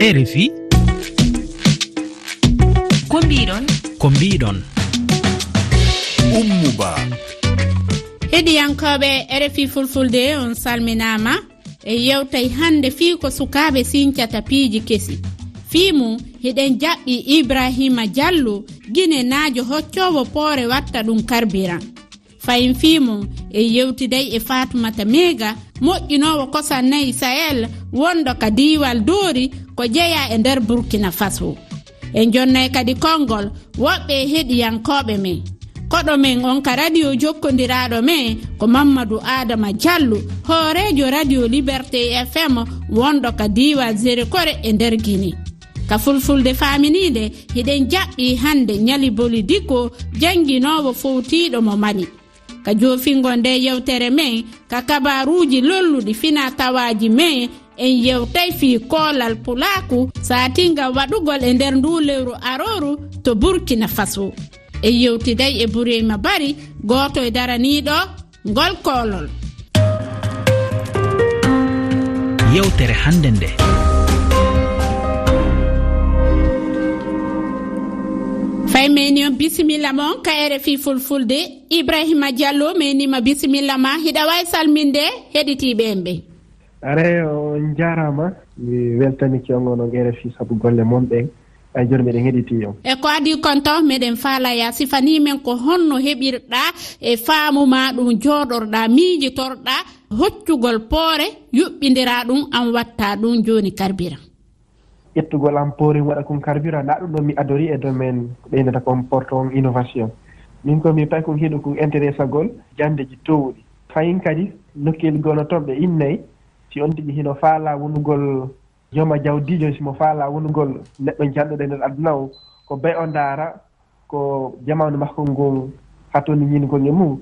rfi ko mbiɗon ko mbiɗon ummuba. Heɗiyankoɓe rfi fulfulde on salminama e yewtay hande fii ko sukaɓe sincata piiji kesi. Fii mum hiɗen jaɓɓi ibrahima diallo guine naajo hoccowo poore watta ɗum karbiran. Fayin fii mum e yewtiday e fatumata mega moƴƴinowo kosan nayi sahel wondo ka diwal doori ko jeeya e nder burkina faso. En jonnay kadi konngol woɓɓe heɗiyankoɓe men. Koɗo men on ka radio jokkodiraɗo men ko mamadou adama diallo hoorejo radio liberté fm wonɗo ka diwa zérikore e nder guinée. Ka fulfulde faminide hiɗen jaɓɓi hande ñali boli dikko jannginowo fowtiɗo mo mali ka joofingo nde yewtere men ka kabaruji lolluɗi fina tawaji men en yewtay fii koolal pulaaku saatinga waɗugol e nder ndu lewru arooru to burkina faso. En yewtiday e, e bureyma bari gooto e daraniiɗo ngol koolol yewtere hannde nde. Fay meni on bisimilla mon kayre fi fulfulde ibrahima diallo menima bisimilla ma hiɗa wawi salminde heɗitiɓe en ɓe. are on jarama mi weltaniki on ono guere fi saabu golle moon ɓen ay joni miɗen heɗiti on e ko adi konto meɗen faalaya. Sifanimen ko honno heɓirɗa e faamuma ɗum jooɗorɗa miijitorɗa hoccugol poore yuɓɓidira ɗum an watta ɗum joni carburant ƴettugol an poori waɗa kon carburant nda ɗum ɗon mi adori e domaine ko ɓeydata kon porte on innovation. Min komi pay kon hiɗo kon intéressagol jandeji towɗi. Fayin kadi nokkel gono toon ɓe innayi si on tigi hino faala wonugol jooma jawdijo simo faala wonugol neɗɗo janɗoɗo e nder aduna o ko bay o ndaara ko jamanu makko ngol hatoni ñingol e mum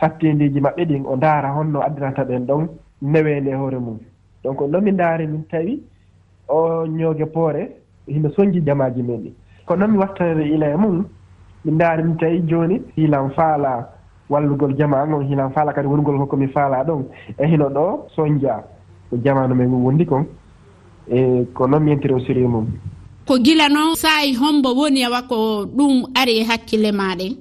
sattindiji maɓɓe ɗin o ndaara honno addinata ɓen ɗon neweende e hoore mum. Donc noon mi ndaari min tawi o ñooge poore hino soñji jamaji men ɗi ko noon mi wattare ila e mum mi ndaari min tawi jooni hiilan faala wallugol jamanu on hinan faala kadi wongol komi faala ɗon e hino ɗo soñdia ko jamanu men wondi kon e ko noon mi yentiri o série mum. Ko gila noon saayi hombo woni awa ko ɗum ari e hakkille maɗen?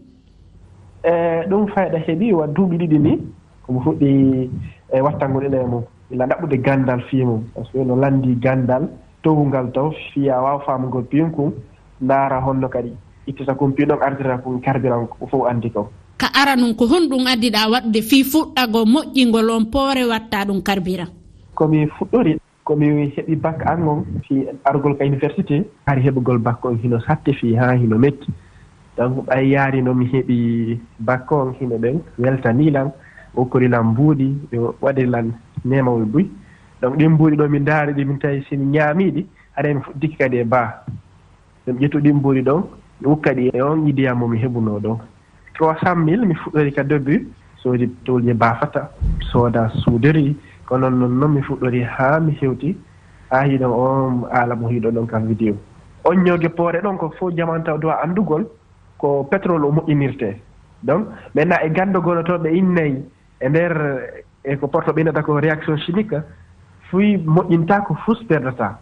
E ɗum fayɗa heeɓi wa duuɓi ɗiɗi ni komi fuɗɗi e wattangol e mum. Ila ɗaɓɓude gandal fii mum par ce que no landi gandal towungal taw fiya waw famugol piin kum ndaara honno kadi ittata kum piin ɗon ardira kum kardiran fof andi kam ka ara num ko honɗum addiɗa waɗde fii fuɗɗago moƴƴingol on poore watta ɗum carburant komi fuɗɗori komi heɓi bac an on fi argol ka université hari heɓugol bac on hino satte fi ha hino metti. Donc ɓay yaari no mi heɓi bac on hino ɓen weltanilan okkorilan mbuuɗi ɓe waɗirilam nemawol e buy. Donc ɗin mbuuɗi ɗo mi ndaari ɗi min tawi simi ñaamiɗi haɗa mi fuɗɗiki kadi e baa. Ɗum ƴettu ɗin mbuuɗi ɗon mi ukka ɗi e on idiyam mo mi heɓunoo ɗon. trois cent mille mi fuɗɗori ka début soodi towlje baafata sooda suudori ko noon noon noon mi fuɗɗori haa mi hewti haa hiɗo on aala mo hiɗo ɗon kam vidéo. On ñooge poore ɗon ko fof jamantaw dowa anndugol ko pétrole o moƴƴinirtee donc maintenant e ganndogolo to ɓe innayi e ndeer e ko porto ɓeynata ko réaction chimique fuy moƴƴinta ko fus perdata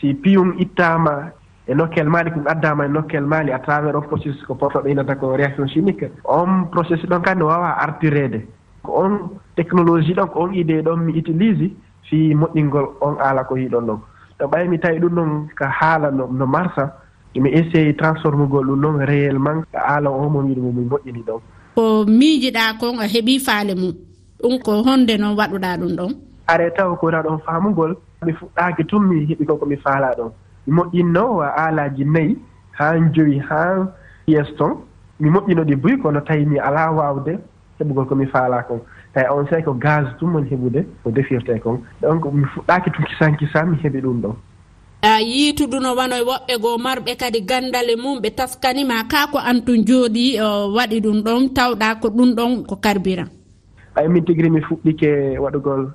si piyum ittaama e nokkel maali ko addama e nokkel maali à travers on processus ko porto ɓeynata ko réaction chimique. On processus ɗon kandi wawa artirede ko on technologie ɗon ko on idée ɗon mi utilise fi moƴƴingol on aala ko hiɗon ɗon. To ɓawi mi tawi ɗum ɗon ko haala no no marsa mi essayi transformugol ɗum ɗon réellement ko aala o mo wiɗumo mi moƴƴini ɗon. Ko miijiɗa kon a heeɓi faale mum ɗum ko honde noon waɗuɗa ɗum ɗon? Are taw ko wona ɗon faamugol mi fuɗɗaki tun mi heɓi kon ko mi faala ɗon. moƴƴinno wa aalaji nayi haa joyi haa yees ton mi moƴƴino ɗi buy kono tawi mi alaa waawde heɓugol komi faalaa kon. Tawi on say ko gaz tum woni heɓude ko defirtee kon. Donc mi fuɗɗaaki tum kisan kisan mi heɓi ɗum ɗon a yiituduno wano e woɓɓe goo marɓe kadi gandale mum ɓe taskanima kaa ko antun jooɗi waɗi ɗum ɗon tawɗa ko ɗum ɗon ko carburant ay min tigiri mi fuɗɗike waɗugol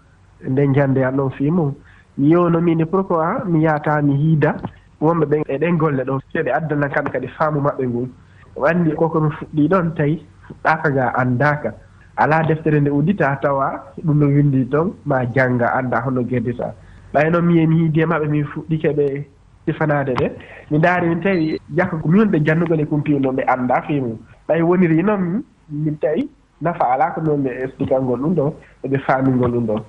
nde jande an ɗon fii mum. mi yewno mine pourquoi mi yata mi hiida wonɓe ɓen e ɗen golle ɗon. Seɓe addana kamɓe kadi faamu maɓɓe ngun. Wanndi anndi koko mi fuɗɗi ɗon tawi fuɗɗaka ga anndaka ala deftere nde uddita tawa ɗum no winndi toon ma jannga annda hono gerdita. Ɓay noon miye mi hiidi e maɓɓe min fuɗɗike ɓe sifanade ɗe mi daari min tawi jakka min ɓe janndugol e kumpiw noon ɓe annda fimu ɓay woniri noon min tawi nafa alaa ko noon ɓe explical ngol ɗum ɗon eɓe faamingol ɗum ɗon.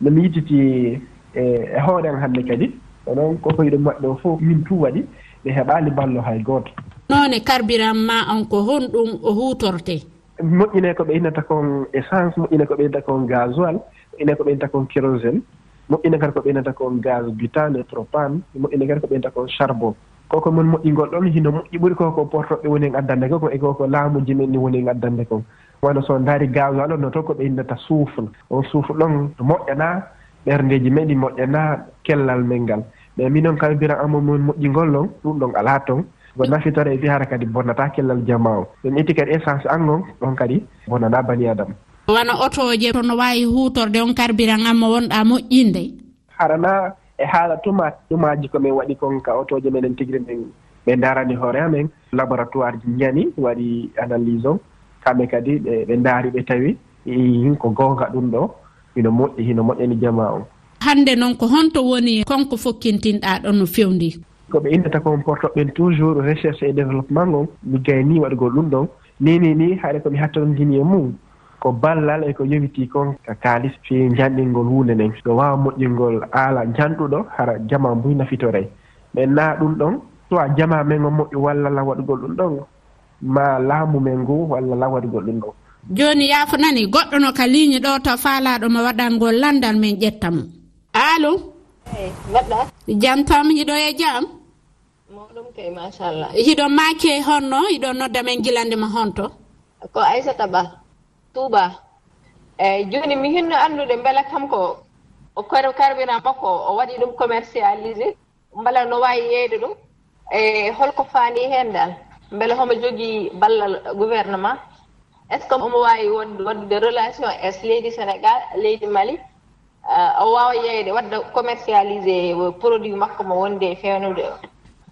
Nomi yittiti yititi e hoore an hannde kadi. Oɗon koko yiɗo maɓɓe o fof min tu waɗi ɓe heɓaali ballo hay gooto. Noone e carburant ma on ko honɗum o huutorte. Moƴƴine ko ɓe innata kon essence moƴƴine ko ɓe innata kon gasoil moƴƴine ko ɓe innata kon kérosine moƴƴine kadi ko ɓe innata kon gaz butane propane moƴƴine kadi ko ɓe innata kon charbon. Koko mon moƴƴingol ɗon hino moƴƴi ɓuri koko portoɓe woni en addande ko e koko laamu jimen ni woni en addande kon wano so daari gasoil on no toon ko ɓe innata suufle. On suufle ɗon moƴƴana ɓerndeji men ɗi moƴƴana kellal men ngal. Mais minon kam bira amo mum moƴƴingol ɗon ɗum ɗon ala toon ko nafitore e fihara kadi bonnata kellal jama o ɗum itti kadi essence angon ɗon kadi bonnana bani adama. Wona otoje tono wawi hutorde on carburant amma wonɗa moƴƴinde. Harana e haala tuma tumaji komin waɗi kon ka otoje meɗen tigri ri min ɓe darani hoore amen. Laboratoire ji ñani waɗi analyse o kamɓe kadi ɓe daari ɓe tawi. Ko gonga ɗum ɗo. ina moƴƴi hino moƴƴani jama o. Hannde noon ko honto woni konko fokkintinɗa ɗon no fewndi. Ko ɓe innata kon portoɓen toujours recherche et développement ngon mi gayni waɗgol ɗum ɗon. Nini ni haɗa komi hattandini e mum ko ballal e ko yowiti kon ka kaalis fi janɗingol hunde nden. Ɗo wawa moƴƴingol aala janɗuɗo hara jama mbuy nafitore mais na ɗum ɗon soit jama men o moƴƴu walla la waɗugol ɗum ɗon ma laamu men ngu walla la waɗugol ɗum ɗon. joni yaafo nani goɗɗo no ka ligne ɗo to faalaɗo mo waɗangol landal min ƴetta mo. Alo mbaɗɗa jam tam hiɗo e jam moɗum kay machallah hiɗo maake honno hiɗo nodda men gilande ma honto? Ko aissata ba touba eyyi joni mi hinno anndude beele kam ko koro carburant makko o waɗi ɗum commercialisé mbala no wawi yeyde ɗum e holko faani hen dal. Beele homo jogii ballal gouvernement. est ce que omo wawi wonde waddude relation es leydi sénégal leydi mali? Euh, o wawa yeyde wadda commercialisé euh, produit makko mo wonde e fewnude o.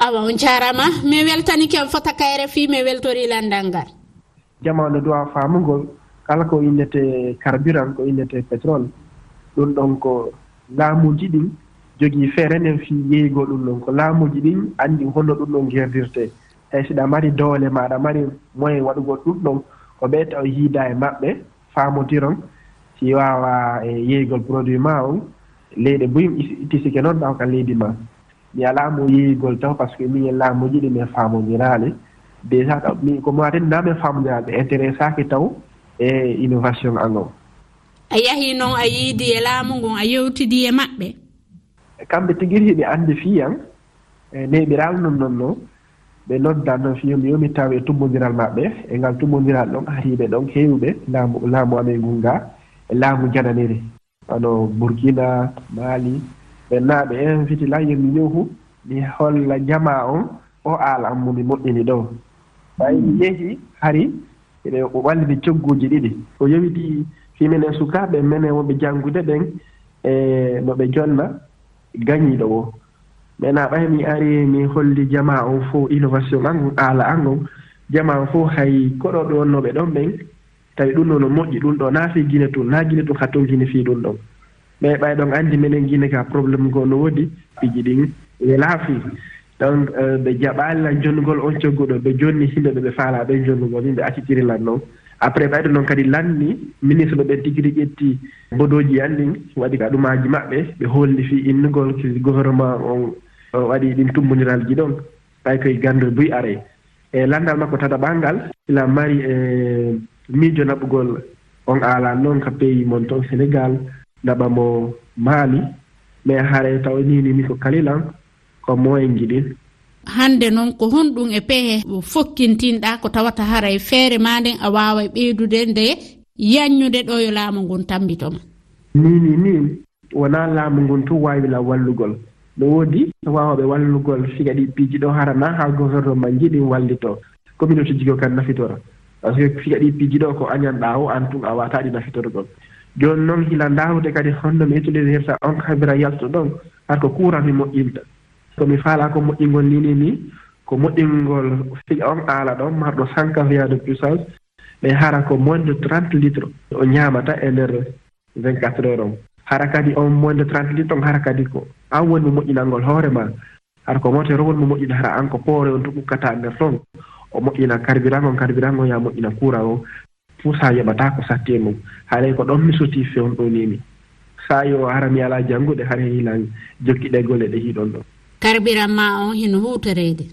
Awa on jarama. Mi weltani kem fota kayre fi mi weltori landal ngal jamanu dowa famugol. Kala ko innete carburant ko innete pétrole. Ɗum ɗon ko laamuji ɗin jogii feere nden fi yeeygo ɗum ɗon. Ko laamuji ɗin anndi holno ɗum ɗon gerdirte. Tawi siɗa mari doole maɗa mari moyen waɗugol ɗum ɗon ko ɓe taw yiida e maɓɓe faamotiron si wawa e yeygol produit ma on leyɗe boyim tisike noon ɗaw ka leydi ma. Mi alaa yeygol taw par ce que min e laamuji ɗi min faamodiraali déjà taw ko komo atenna min faamodiraali ɓe intéressaki taw e innovation angon a yahi noon a yiidi e laamu ngon a yewtidi e maɓɓe? Kamɓe tigi ri anndi fiyan e, neyɓiraali non non noon ɓe noddan noon fiyomi yomi taw e tummodiral maɓɓe e ngal tummodiral ɗon ariɓe ɗon heewiɓe laamu laamu amen gunga e laamu jananiri. Ano bourkina mali ɓe naaɓe invité la yomi yewhu mi holla jama on o aala am momi moƴƴini ɗo ɓay mi yehi hari eɓe ɓallini cogguji ɗiɗi. O yewiti himinen sukaaɓe menen wonɓe janngude ɓen e no ɓe jonna gañiiɗo o. maintenant ɓay mi ari mi holli jama on fof innovation an aala an on. Jama on fof hay koɗo ɗo wonnoɓe ɗon ɓen. Tawi ɗum ɗo no moƴƴi ɗum ɗo naa fi gine tun naa guine tun hatton guine fii ɗum ɗon. Mais ɓay ɗon anndi minen guine ka probléme goo no woodi piji ɗin welaa fii donc euh, ɓe jaɓaalilan jonnugol on cogguɗo ɓe jonni himɓe ɓe ɓe faalaa ɓen jonnugol yimɓe ɓe accitirilan noon après ɓayɗo noon kadi lanni ministre ɓen tigi tigi ƴetti bodoji an ɗin waɗi ka ɗumaji maɓɓe ɓe holli fii innugol gouvernement on waɗi ɗin tumbondiralji ɗon ɓay koye gandol buy are. E landal makko tadaɓangal ila mari e miijo naɓugol on aalan noon ka pays mon toon sénégal naɓa mo maali mais hare taw ninimi ko kalilan ko moyen giɗin hande noon ko honɗum e pehe fokkintinɗa ko tawata hara e feere ma nden a wawa e ɓeydude nde yanñude ɗo yo laamu ngun tambitoma. Nini ni wona laamu ngun tun wawila wallugol. no woodi waawaaɓe wallugol siga ɗi piiji ɗo harana haa gouvernement ji ɗin wallitoo communauté jigo kan nafitora. Par ce que siga ɗi piiji ɗo ko añanɗaa o an tun a waataa ɗi nafitorgol. Jooni noon hila ndaawde kadi honno mi utilisirta on habira yalto ɗon har ko courant mi moƴƴinta. Somi faalaa ko moƴƴingol nini ni ko moƴƴingol siga on aala ɗon marɗo cinq via de puissance mais hara ko moins de trente litres. O ñaamata e ndeer vingt quatre heure on hara kadi on moins de trente litre on hara kadi ko an woni mo moƴƴinalngol hoore ma. Hara ko motero woni mo moƴƴina hara an ko poore on to ɓukkata nder toon o moƴƴina carburant on carburant on ya moƴƴina courant o fof so yoɓata ko satti e mum haalay ko ɗon mi sotii fewn ɗo nimi sa yo hara mi ala janngude hara hilan jokkiɗe golle ɗe hiɗon ɗon carburant ma on hino huutoreede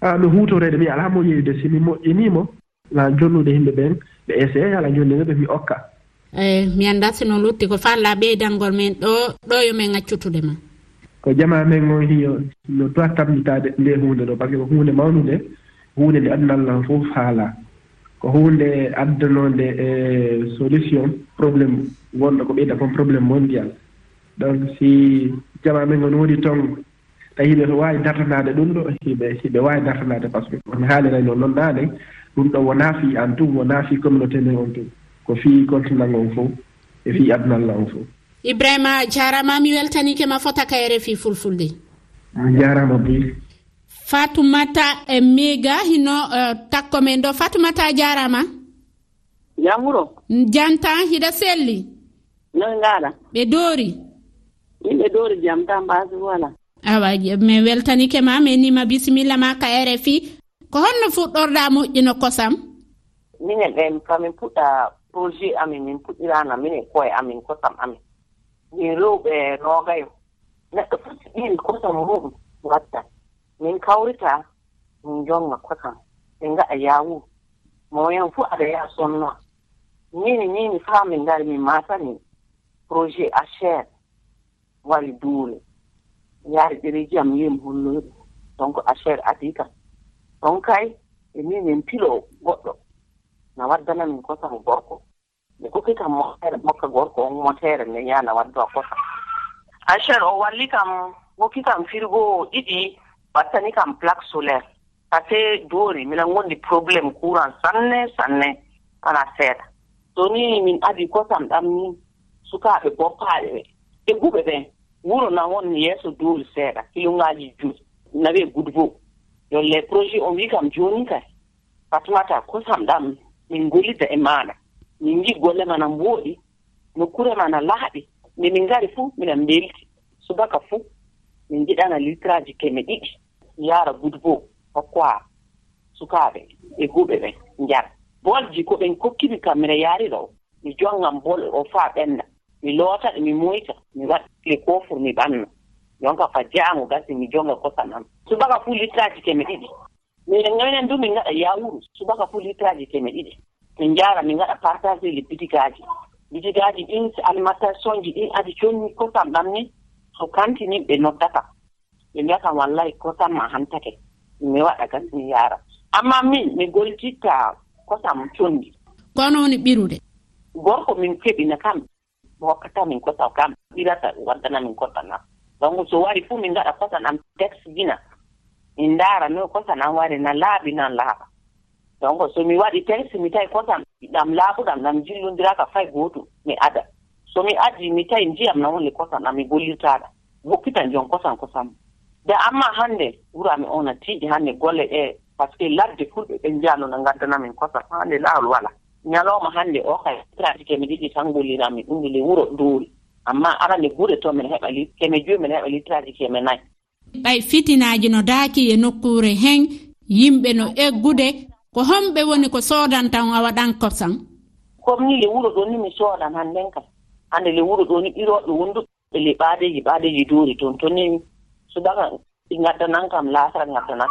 a no huutoreede mi ala mo yeeyude si mi moƴƴiniimo la jonnude yimɓe ɓen ɓe essaye ala jonndine ɓe mi okka Eh, mi annda sino lutti ko falla ɓeydalngol men ɗo ɗo yo min accutude ma. Ko jama men o hiyo no toa tabitade nde hunde ɗo par ce que ko hunde mawnude hunde nde aduna allah fof haala. Ko hunde addanonde e solution probléme wonɗo ko ɓeyda kon probléme mondial. Donc si jama men on woni ton tawi yimɓe so waawi dartanaade ɗum ɗo hiɓe hiɓe wawi dartanade par ce que mi haalirayno noon naane ɗum ɗo wonaa fi an tum wonaa fi communauté men on tum ko fii continent on fof e fii adunalla on fof. Ibrahima jarama mi weltanike ma fota ka rfi fulfulde. Mi jarama boy fatoumata e miga hino uh, takko men ɗo. Fatoumata a jarama? Jamuro janta hiɗa selli? Noy gaɗa ɓe doori? Yimɓe doori jam tan mbasi wala. Awa min weltanike ma mi nima bisimilla ma ka rfi ko honno fuɗɗorɗa moƴƴino kosam minen ɓen kamin puɗɗa projet amin min puɗɗirana minen koye amin kosam amin. Min rewɓe noogayo neɗɗo foti ɓiri kosam muɗum watta. Min kawrita min jonga kosam ɓe ngaɗa yawu moyen fuu aɗa yaha sonnoa. Nini nini faa min ngari min matani projet acher wari duule. Yaari ɗereji am yim holloyɗo donc acher adi kam. Ɗon kay e ni min pilo goɗɗo. na waddana min kosam gorko. Mi kuki kam motere mokka gorko on motere nde yana waddo a kosa achar o walli kam wokki kam firgo ɗiɗi wattani kam plaque solaire. Pase doori mina gondi probléme courant sanne sanne ana seeɗa. So ni min adi kosam ɗam ni sukaaɓe boppaaɓe ɓe ɓe guɓe ɓen wuro na won yeeso dooli seeɗa kilungaaji juuɗi nawe gudbo. Yolle projet on wi kam jooni kay. Fatumata kosam ɗam min ngollida e maaɗa min ngi golle ma nan wooɗi nokkure ma na laaɓi nde min ngari fuu miɗen mbelti. Subaka fuu min njiɗana litraji keme ɗiɗi. Yaara gudbo hokkoa sukaaɓe e guɓe ɓen njara bolji ko ɓen kokkimi kam miɗa yaari o mi jongam bol o faa ɓennda mi loota ɗe mi moyta mi waɗle kofur mi ɓanna. Jonka fa jaamu gasi mi jonga kosam am. Subaka fuu litraji keme ɗiɗi. minen minen du min gaɗa yawuru subaka fuu litraji keme ɗiɗi. Min njara min gaɗa partage ji bitigaji bitigaji ɗin alimentation ji ɗin adi conni kosam ɗam ni so kantini ɓe noddata ɓe mbiya kam wallahi kosam ma hantake. Mi waɗa gas mi yara amma min mi goltitta kosam condi kono woni ɓirude? Gorko min keɓina kam hokkata min kosam kam. Ɓirata waddana min kosam am donc so wari fuu min ngaɗa kosam am tex gina. min ndaara no kosam an wari na laaɓi nan laaɓa donc somi waɗi tan mi tawi kosam ɗam laaɓuɗam ɗam jillondiraka fay gootum mi ada. Somi addi mi tawi ndiyam na wonle kosam ɗam mi gollirtaɗa wokkitan jon kosam kosam. De amma hannde wurami ona tiiɗi hannde golle ɗe par ce que ladde fulɓe ɓen njiyano no ngaddanamin kosam hannde laawol wala ñalawma hannde o kay traji kemi ɗiɗi tan gollirami ɗum le wuro duwuri amma arande gure to min heɓa li keme joyi min heɓa litraji keme nayi. ɓay fitinaji no daaki e nokkure hen yimɓe no eggude ko homɓe woni ko soodan tan a waɗan kosan comme ni le wuro ɗo ni mi soodan hannden kam. Hannde le wuro ɗo ni ɓirooɓe wonduɓe le ɓaadeji ɓaadeji doori toon to ni subaka ɗi ngaddanan kam laasara ŋaddanan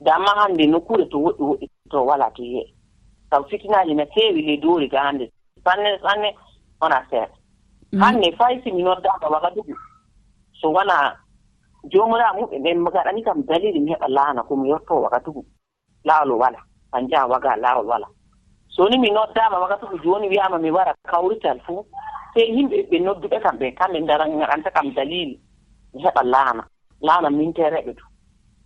damma hannde nokkure to woɗɗi woɗɗi to walaa to yiye sabu fitinaaji no feewi le doori ga hannde. Sanne sanne wona seeɗa. Mm. Hannde fay si mi waga dugu so wonaa jomira muɓe ɓen magaɗani kam dalili mi heɓa laana ko mi yetto wakkatugu laawol wala kan jaha waga laawol wala. So ni mi noddama wakkatugu joni wiyama mi wara kawrital fuu sey yimɓe ɓe nodduɓe kam ɓe kamɓe daranta kam dalili. Mi heɓa laana laana min tereɓe to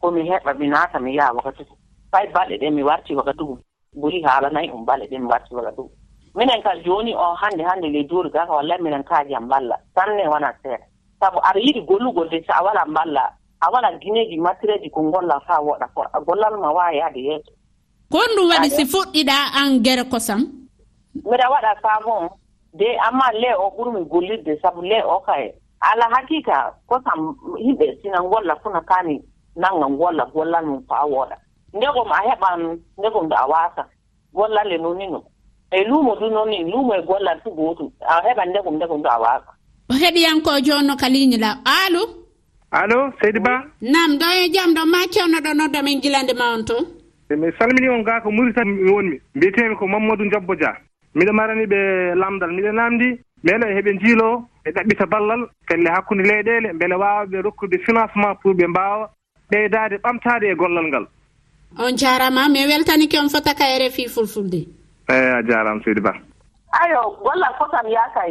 ko mi heɓa mi naata mi yaha wakkatugu fay balɗe ɗe mi warti wakkatugu ɓuri haala nayi um balɗe ɗe mi warti wakkatugu minen ka joni o hannde hannde ley duuri gaka wallahi minen kaaji am balla sanne wona seeɗa. sabu aɗa yiɗi gollugol de so a wala mballa a wala gineeji mattireeji ko golla fa woɗa ko gollal ma waawa yaade yeeso. Kon ɗum waɗi si fuɗɗiɗa an gere kosam? Mbiɗa waɗa faamon de amma le o ɓurmi gollirde sabu le o kay ala hakika kosam yimɓe sina golla funa kani nanga golla gollal mum faa woɗa. Ndegom a heɓan ndegom ɗo a wasa gollalle e noon ni no e luumo du noon ni luumo e gollal fu gootum a heɓan ndegom ndegom ɗo a wasa. o heɗiyanko jonno ka ligne la. Alo alo seydi ba? Nam ɗo e jaam ɗo ma cewnoɗo nodda min gilande ma on to. Eh, mi salmini on ga ko murita mi wonmi mbiyetemi ko mamadou jabbo dia. Miɗo marani ɓe lamdal miɗo namdi beele heɓe jiilo ɓe ɗaɓɓita ballal pelle hakkunde leyɗele beele wawaɓe rokkude financement pour ɓe mbawa ɓeydade ɓamtade e gollal ngal. On jarama mi weltanike on fota ka e rfi fulfulde. Eyi a jarama seydi ba. Ayo gollal fotam yaaka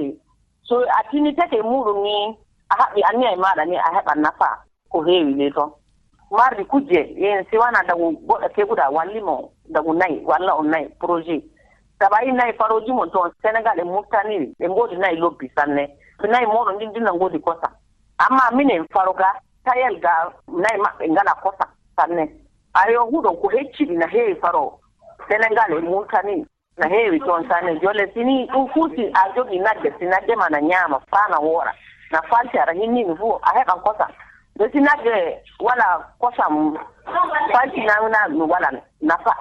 so a tinitake muɗum ni a haɓɓi anniya e maɗa ni a heɓa nafa ko heewi ni toon mardi kujje yen si wana dagu goɗɗo keɓuɗa wallimo dagu nayi walla on nayi projet. Sabayi nayi faroji mon toon sénégal e moftaniri ɓe ngoodi nayi lobbi sanne. So nayi moɗon ɗin ɗinna ngoodi kosa. Amma minen faro ga tayel ga nayi maɓɓe ngala kosa sanne. Ayo huɗon ko hecciɗi no heewi faro sénégal e moftaniri no heewi toon sanne jolle. Sini ɗum fuu si a jogii nagge si nagge ma na ñaama faa na woora. Na falti aɗa hinniimi fuu a heɓan kosam. So si nagge wala kosam faltinaminaami ɗum wala nafa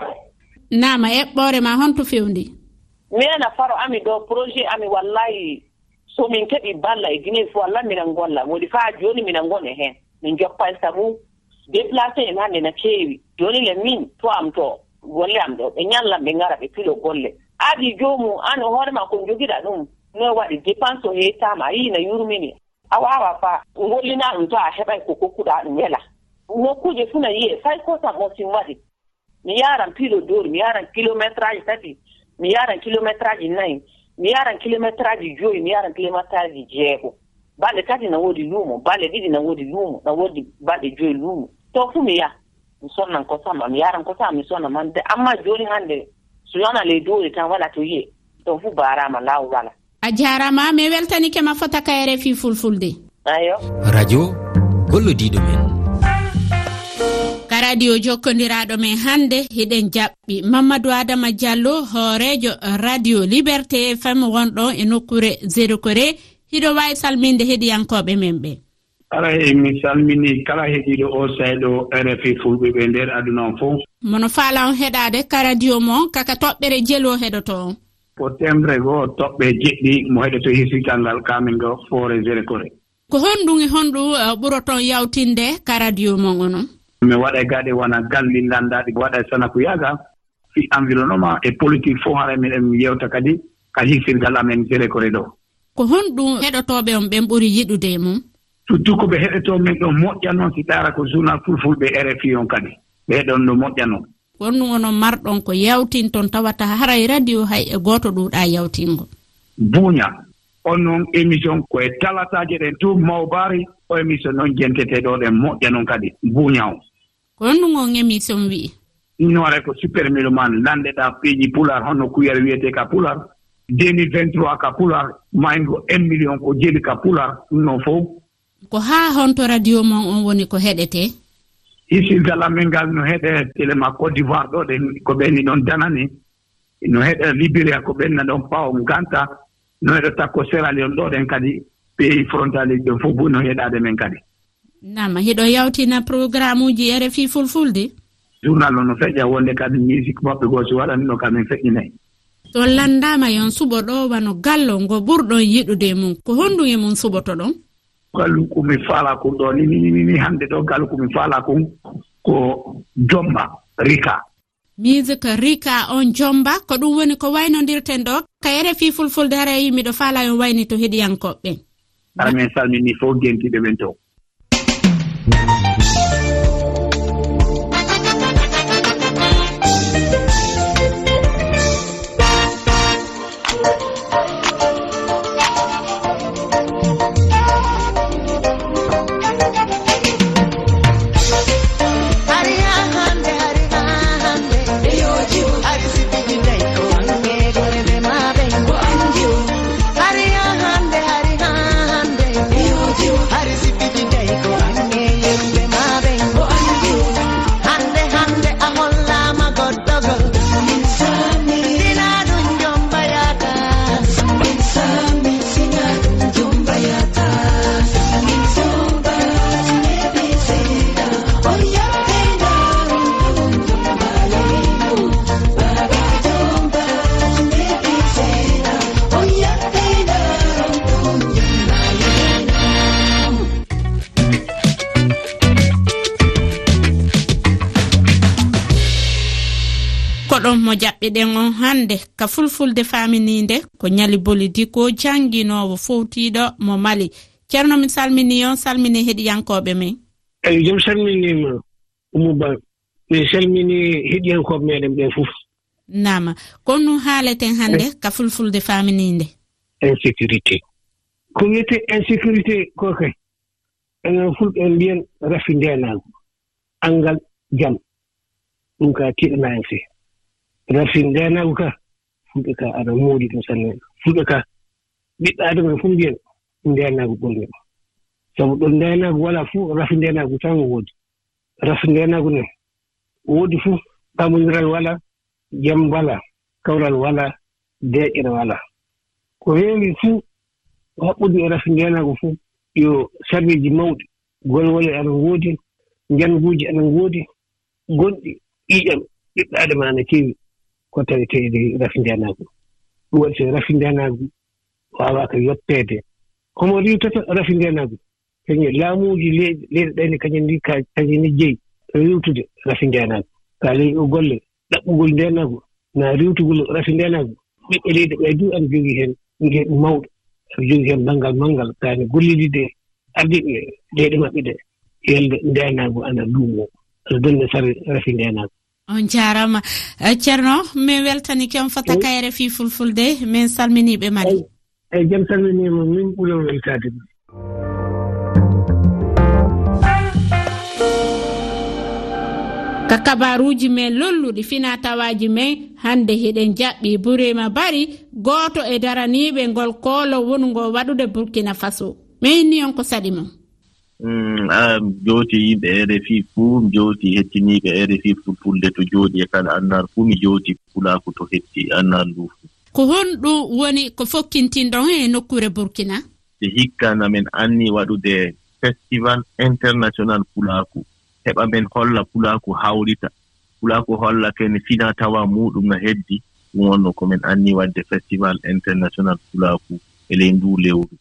nama eɓɓoore ma honto fewndi? Mina faro ami ɗo projet ami wallahi so min keɓi balla e guinee fof wallah minan golla woni faa jooni minan ngone heen. Min joppan e sabu déplacé en hannde no keewi. Jooni le min to am to. golle am ɗo ɓe ñallam ɓe ngara ɓe pilo golle. Aadi joomum an hoore ma kon jogiɗa ɗum noy waɗi dépense o yettama a yiina yurmini. A wawa fa gollina ɗum to a heɓay ko kokkuɗa ɗum wela nokkuuje fuu na yiye fay ko sam on sin waɗi. Mi yaran pilo dori mi yaran kilométre aji tati mi yaran kilométre aji nayi mi yaran kilométre aji joyi mi yaran kilométre aji jeego. Balɗe tati na woodi luumo balɗe ɗiɗi na woodi luumo na woodi balɗe joyi luumo. To fuu mi yaha mi sonnan kosam am mi yaran kosam mi sonna man. De amma joni hannde so yona ley dori tan wala to yiye ɗon fuu barama law wala. A jarama mi weltanike ma fota ka rfi fulfulde. Ayo. Radio gollodiɗo men. Ka radio jokkodiraɗo men hannde hiɗen jaɓɓi. Mamadou adama diallo hoorejo radio liberté fm wonɗon e nokkure zéro coré hiɗo wawi salminde heɗiyankoɓe men ɓe. ala e mi salmini kala heɗiɗo o sayɗo rfi fulɓe ɓe nder aduna on fof. Mono faala on heɗade ka radio mo kaka toɓɓere jelo heɗoto on. Ko temre goo toɓɓe jeɗɗi mo heɗoto hisital ngal kamin ngo foore gére kore. Ko honɗum e honɗum uh, ɓuroton yawtinde ka radio mon onon mi waɗa gaɗe wona galli landaɗi waɗa sanaku yaga fi environnement e politique fof hara miɗen yewta kadi ka hiksirgal amen gére kore ɗo. Ko honɗum heɗotooɓe on ɓen ɓuri yiɗude e mum surtout ko ɓe heɗetoo min ɗon moƴƴa noon si taara ko journal fulfulɓe rfi on kadi. Ɓe heɗon no moƴƴa noon wonnu onon marɗon ko yawtin toon tawata haray radio hay e gooto ɗuuɗaa yawtingo. Buuña on noon émission koye talataaje ɗen tout mawbaari o émission noon jentete ɗo ɗen moƴƴa noon kadi. Buuña o. Ko honnugon émission wi'i? Innore ko super miloman lanɗeɗaa piiji pular honno kuyere wiyetee ka pular. 2023 ka pular. Maygo 1 million ko jeli ka pular. Ɗum noon fof ko haa honto radio mon on woni ko heɗete? Hisilgal amin ngal no heɗe élément côte d'ivoire ɗo ɗen ko ɓenni ɗon danani no heɗe libéria ko ɓenna ɗon pawom ganta. No heɗo takko séralion ɗo ɗen kadi pays frontalier ɗon fof bo no heɗade men kadi. Nama hiɗo yawtina programme uji rfi fulfulde? Journal o no feƴƴa wonde kadi musique maɓɓe goo si waɗani ɗo kamin feƴƴinayi to landama yon suɓo ɗo wano gallo ngo ɓurɗon yiɗude mum ko honndum e mum suɓoto ɗon? galu ko mi faala kon ɗo ni ni hannde ɗo galu ko mi faala kon ko jomba rika. Musique rika on jomba ko ɗum woni ko waynodirten ɗo. Ka e rfi fulfulde hara yi miɗo faala on wayni to heɗiyankoɓɓen ara min salmini fof gentiɗe ɓen to. koɗon mo jaɓɓiɗen on hannde ka fulfulde famininde ko ñali bolidi ko jannginowo fowtiɗo mo mali. Ceerno mi salmini on salmini heɗiyankoɓe men. Eyi jom salminima umouba min salmini heɗiyankoɓe meɗen ɓen fof. Nama kon nu haaleten hannde eh. ka fulfulde famininde insécurité. Ko wiyete insécurité ko kay? Enen fulɓe mbiyen rafi ndenaagu anngal jam. Ɗum ka tiiɗanaa en rafi ndeenaagu kaa fulɓe kaa aɗa moodi ɗum sanne. Fulɓe kaa ɓiɓɓe adama e fof mbiyen ndeenaagu ɓurni ɗum sabu ɗon ndeenaagu walaa fuu rafi ndeenaagu tan woodi. Rafi ndeenaagu ne woodi fuu ɓamodiral walaa jam walaa kawral walaa deeƴere walaa. Ko heewi fuu haɓɓude e rafi ndeenaagu fuu yo sarweeji mawɗi golwole ana woodi njanguuji ana ngoodi gonɗi ƴiiƴam ɓiɓɓe adama ana keewi. ko taweteede rafi ndeenaagu ɗum waɗi so rafi ndeenaagu waawaaka yotteede. Homo riwtata rafi ndeenaagu kañum e laamuuji leyɗi leyɗe ɗayne kañum ndi kañumni jeyi riwtude rafi ndeenaagu kaa ley o golle ɗaɓɓugol ndeenaagu na riwtugol rafi ndeenaagu ɓiɓɓe leydi ɓee du ana jogii heen ngel mawɗo. Aɓe jogii heen banngal manngal kaani gollidide ardiɓe leyɗe maɓɓe ɗe yelde ndeenaagu ana luumoo aɗa donne sare rafi ndeenaagu on jarama. Eh, Ceerno min weltani ken fota kayre fi fulfulde min salminiɓe madi eyi jam salminima min ɓuuran weltade ka kabaruji men lolluɗi fina tawaji men hande heɗen jaɓɓi burima bari goto e daraniɓe ngol koolo wongo waɗude burkina faso. Min ni on ko saɗi mon. Mm, jooti yimɓe rfi fuu mi jooti hettiniiɓe rfi fulfulde to jooɗi e kala annar fuu mi jooti fulaaku to hetti annar ndu fuu ko honɗum woni ko fokkintinɗon e nokkure burkina? E hikkana men anni waɗude festival international fulaaku. Heɓa men holla fulaaku hawrita fulaaku holla kene fina tawa muɗum no heddi. Ɗum wonno komin anni waɗde festival international fulaaku e ley ndu lewru.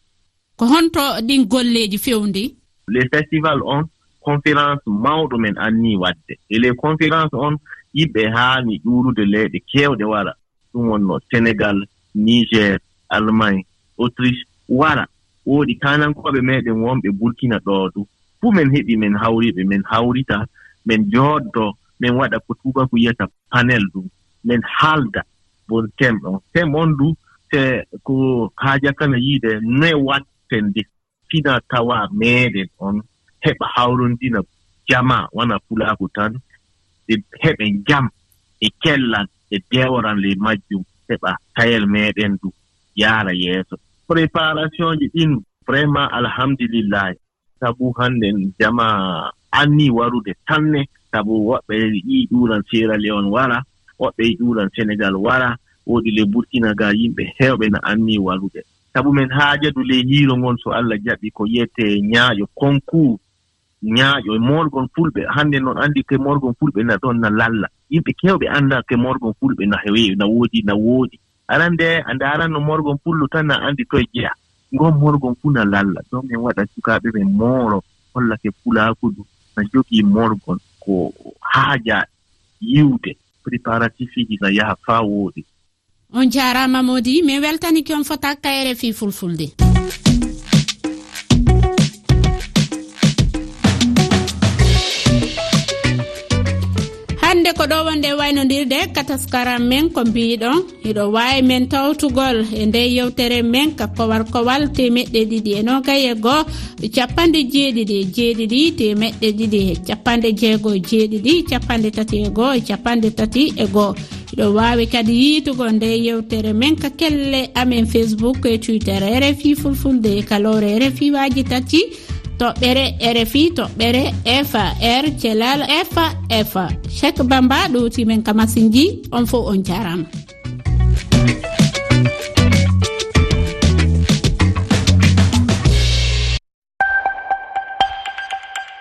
Ko honto ɗin golleeji fewndi? les festival on conférence mawɗo men anni waɗde e les conférence on yimɓe haani ƴuurude leyɗe keewɗe wara. Ɗum wonno sénégal niger allemagne autriche wara. Woodi kanankooɓe meɗen wonɓe burkina ɗo du fuu men heɓi men hawriɓe men hawrita men jooɗdo min waɗa ko tubaku yiyata panel ɗum. Min haalda. Bon tem on. Tem on du te ko haajakana yiide noe watten dik fina tawa meeɗen on heɓa hawrondina jama wona fulaaku tan ɓe heɓe jam e kellan e deworan ley majjum heɓa tayel meeɗen du yaara yeeso. Préparation ji ɗin vraiment alhamdulillahi sabu hannden jama anni warude tanne sabu woɓɓe yii ɗuuran sierra leon wara woɓɓe yi ɗuuran sénégal wara woodi le burkinaga yimɓe heewɓe no anni warude. sabu men haajadu ley hiiro ngon so allah jaɓi ko yiyete ñaaƴo concours ñaaƴo e morgon fulɓe. Hannde noon anndi ke morgon fulɓe na ɗon na lalla. Yimɓe keewɓe annda ke morgon fulɓe na heewi na woodi na woodi. Aran nde a ndaaran no morgon fullu tan na anndi toye jeya ngon morgon fuu na lalla. Ɗon min waɗa sukaaɓe ɓe mooro hollake fulaakudu na jogii morgon ko haaja yiwde. Préparatif iji na yaha faa woodi. on jarama modi min weltaniki on fota ka rfi fulfulde. Hande ko ɗo wonde waynodirde kataskaram men ko mbiɗon hiɗo wawi men tawtugol e nde yewtere men ka kowal kowal temeɗɗe ɗiɗi e nogayi e goho capanɗe jeeɗiɗi e jeeɗiɗi temeɗɗe ɗiɗi e capanɗe jeego e jeeɗiɗi capanɗe tati e goho e capanɗe tati e goho ɗo wawi kadi yiitugo nde yewtere men ka kelle amen facebook e twitter rfi fulfulde e kalore rfi waji tati toɓɓere rfi toɓɓere far thelal fa fa chek bamba ɗowtimen kamasinji on fo on jarama.